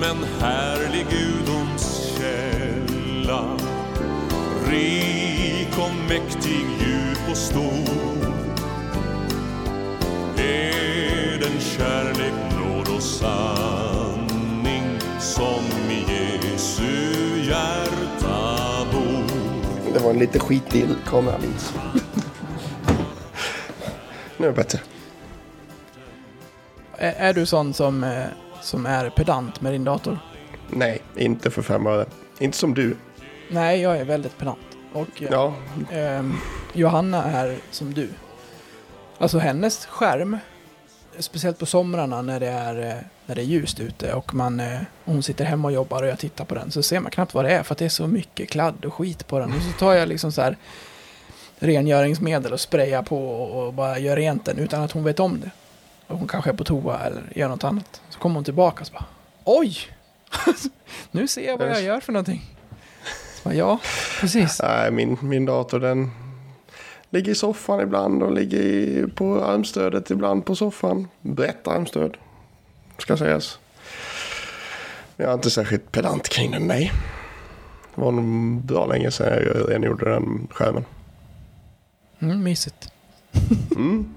som en härlig gudomskälla rik och mäktig, djup och stor är den kärlek, nåd och sanning som i Jesu hjärta bor Det var en lite skitig kameralins. nu är det bättre. Är, är du sån som, eh, som är pedant med din dator? Nej, inte för fem öre. Inte som du. Nej, jag är väldigt pedant. Och eh, Ja, ehm, Johanna är som du. Alltså hennes skärm, speciellt på somrarna när det är, eh, när det är ljust ute och man, eh, hon sitter hemma och jobbar och jag tittar på den så ser man knappt vad det är för att det är så mycket kladd och skit på den. Och så tar jag liksom så här rengöringsmedel och sprayar på och och bara gör rent den utan att hon vet om det. Och hon kanske är på toa eller gör något annat. Så kommer hon tillbaka och så bara Oj! nu ser jag vad jag gör för någonting. Så bara, ja, precis. nej, min, min dator den ligger i soffan ibland och ligger i, på armstödet ibland på soffan. Brett armstöd, ska sägas. Jag är inte särskilt pedant kring den, nej. Det var nog bra länge sedan jag rengjorde den skärmen. Mm, mysigt. Mm.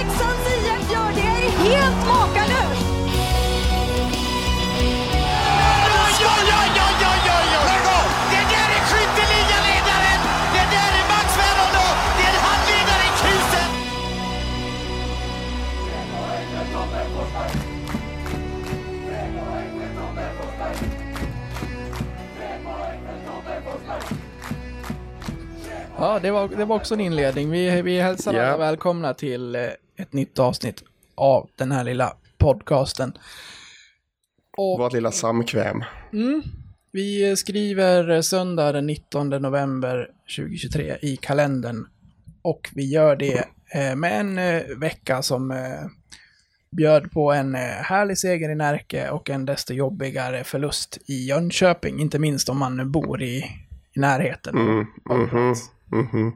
Leksands IF gör, det är helt makalöst! Ja, det var, det var också en inledning. Vi, vi hälsar Ja. alla välkomna till eh, ett nytt avsnitt av den här lilla podcasten. Och Vårt lilla samkväm. vi skriver söndag den 19 november 2023 i kalendern. Och vi gör det eh, med en eh, vecka som eh, bjöd på en härlig seger i Närke och en desto jobbigare förlust i Jönköping. Inte minst om man bor i, i närheten. Mm, mhm, mhm.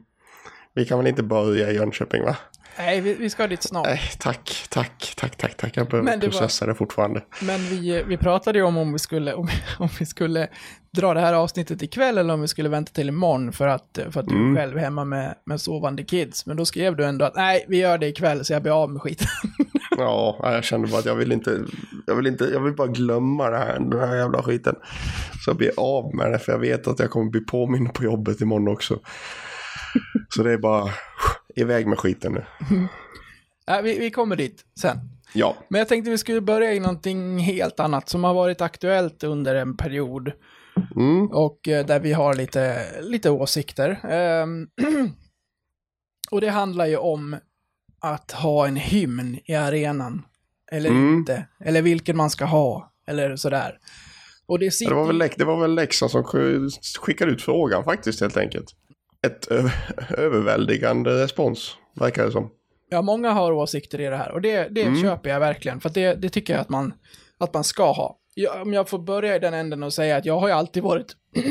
Vi kan väl inte börja i Jönköping, va? Nej, vi, vi ska dit snart. Nej, tack, tack, tack, tack, tack. Jag behöver det var- processa det fortfarande. Men vi, vi pratade ju om om vi, skulle, om, om vi skulle dra det här avsnittet ikväll eller om vi skulle vänta till imorgon för att, för att du Mm. är själv är hemma med, med sovande kids. Men då skrev du ändå att nej, vi gör det ikväll så jag blir av med skiten. Ja, jag kände bara att jag vill inte, jag vill inte, jag vill bara glömma det här, den här jävla skiten. Så jag blir av med det, för jag vet att jag kommer bli påmind på jobbet imorgon också. Så det är bara iväg med skiten nu. Nej, vi, vi kommer dit sen. Ja, Men jag tänkte vi skulle börja i någonting helt annat som har varit aktuellt under en period. mm, Och eh, där vi har lite, lite åsikter. Ehm, och det handlar ju om att ha en hymn i arenan. Eller Mm. inte. Eller vilken man ska ha. Eller sådär. Och det det sitter... var väl, det var väl Leksand som sk- skickade ut frågan faktiskt helt enkelt. Ett överväldigande respons, verkar det som. Ja, många har åsikter i det här. Och det, det Mm. köper jag verkligen. För det, det tycker jag att man, att man ska ha. Jag, om jag får börja i den änden och säga att jag har ju alltid varit...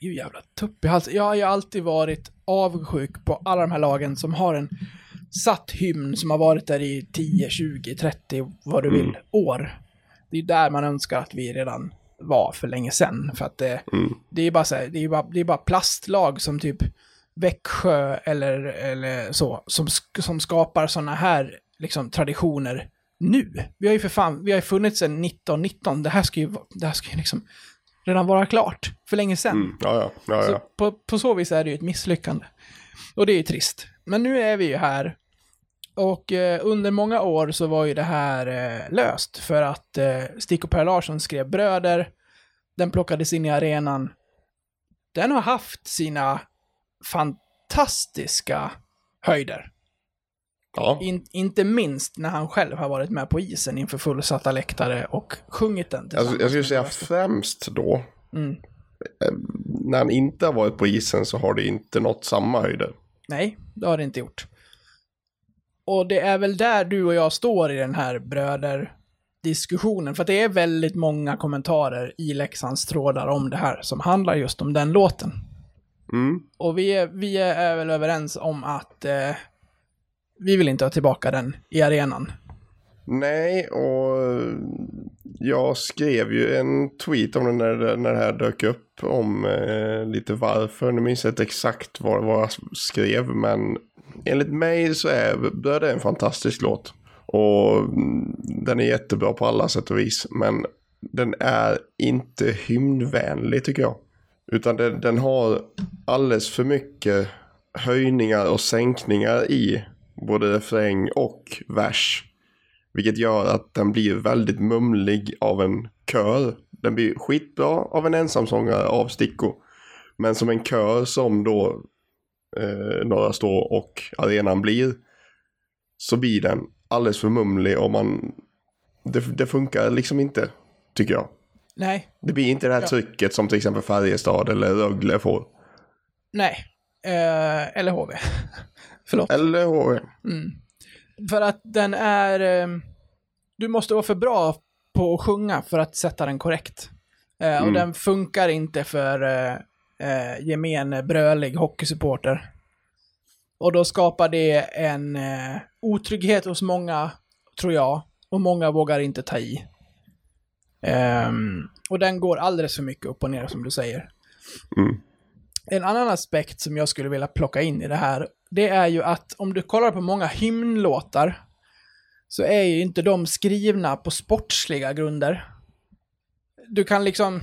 Ju jävla tupp i halsen. Jag har ju alltid varit avundsjuk på alla de här lagen som har en satt hymn som har varit där i 10, 20, 30, vad du vill, år. Det är där man önskar att vi redan var för länge sedan. För att det, Mm. det är bara så här, det är bara, det är bara plastlag som typ Växjö eller, eller så, som, som skapar sådana här liksom, traditioner nu. Vi har ju för fan, vi har ju funnits sedan 1919, det här ska ju, det här ska ju liksom redan vara klart för länge sedan. Mm, ja, ja, ja, Så på, på så vis är det ju ett misslyckande. Och det är ju trist. Men nu är vi ju här. Och eh, under många år så var ju det här eh, löst för att eh, Stig och Per Larsson skrev Bröder. Den plockades in i arenan. Den har haft sina fantastiska höjder. Ja. In, inte minst när han själv har varit med på isen inför fullsatta läktare och sjungit den Jag, tillsammans jag skulle säga främst då. Mm. eh, När han inte har varit på isen så har det inte nått samma höjder. Nej, det har det inte gjort. Och det är väl där du och jag står i den här bröderdiskussionen. För att det är väldigt många kommentarer i Leksands trådar om det här som handlar just om den låten. Mm. Och vi är, vi är väl överens om att eh, vi vill inte ha tillbaka den i arenan. Nej, och jag skrev ju en tweet om det när, när det här dök upp. Om eh, lite varför. Nu minns jag inte exakt vad, vad jag skrev. Men enligt mig så är Bröder en fantastisk låt. Och mm, den är jättebra på alla sätt och vis. Men den är inte hymnvänlig tycker jag. Utan den, den har alldeles för mycket höjningar och sänkningar i både refräng och vers. Vilket gör att den blir väldigt mumlig av en kör. Den blir skitbra av en ensamsångare av Sticko. Men som en kör som då eh, Norra Stå och arenan blir. Så blir den alldeles för mumlig och man... Det, det funkar liksom inte, tycker jag. Nej, Det blir inte det här Ja. trycket som till exempel Färjestad eller Rögle får. nej. Eh, eller HV. Förlåt. Eller HV. Mm. För att den är... Eh, du måste vara för bra på att sjunga för att sätta den korrekt. Eh, Och Mm. den funkar inte för eh, eh, gemene brölig hockeysupporter. Och då skapar det en eh, otrygghet hos många, tror jag. Och många vågar inte ta i. Ehm, och den går alldeles för mycket upp och ner, som du säger. Mm. En annan aspekt som jag skulle vilja plocka in i det här, det är ju att om du kollar på många hymnlåtar, så är ju inte de skrivna på sportsliga grunder. Du kan liksom,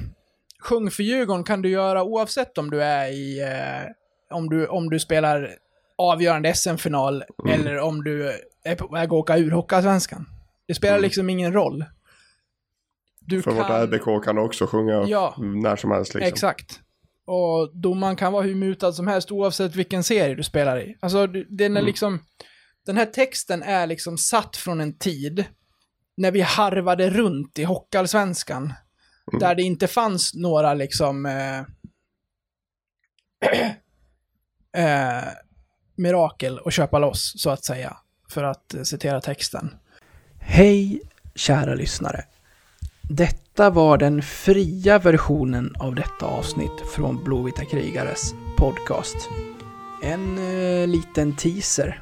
sjung för Djurgården kan du göra oavsett om du är i, eh, om, du, om du spelar avgörande SM-final eller om du är på väg att åka ur Hockeyallsvenskan. Det spelar liksom ingen roll. Du För vårt RBK kan också sjunga Ja. när som helst. Liksom. Exakt. Och domaren kan vara hur mutad som helst oavsett vilken serie du spelar i. Alltså, den är Mm. liksom... Den här texten är liksom satt från en tid när vi harvade runt i Hockeyallsvenskan. Mm. Där det inte fanns några liksom... Eh, eh, mirakel att köpa loss, så att säga. För att eh, citera texten. Hej, kära lyssnare. Detta var den fria versionen av detta avsnitt från Blåvita krigares podcast. En eh, liten teaser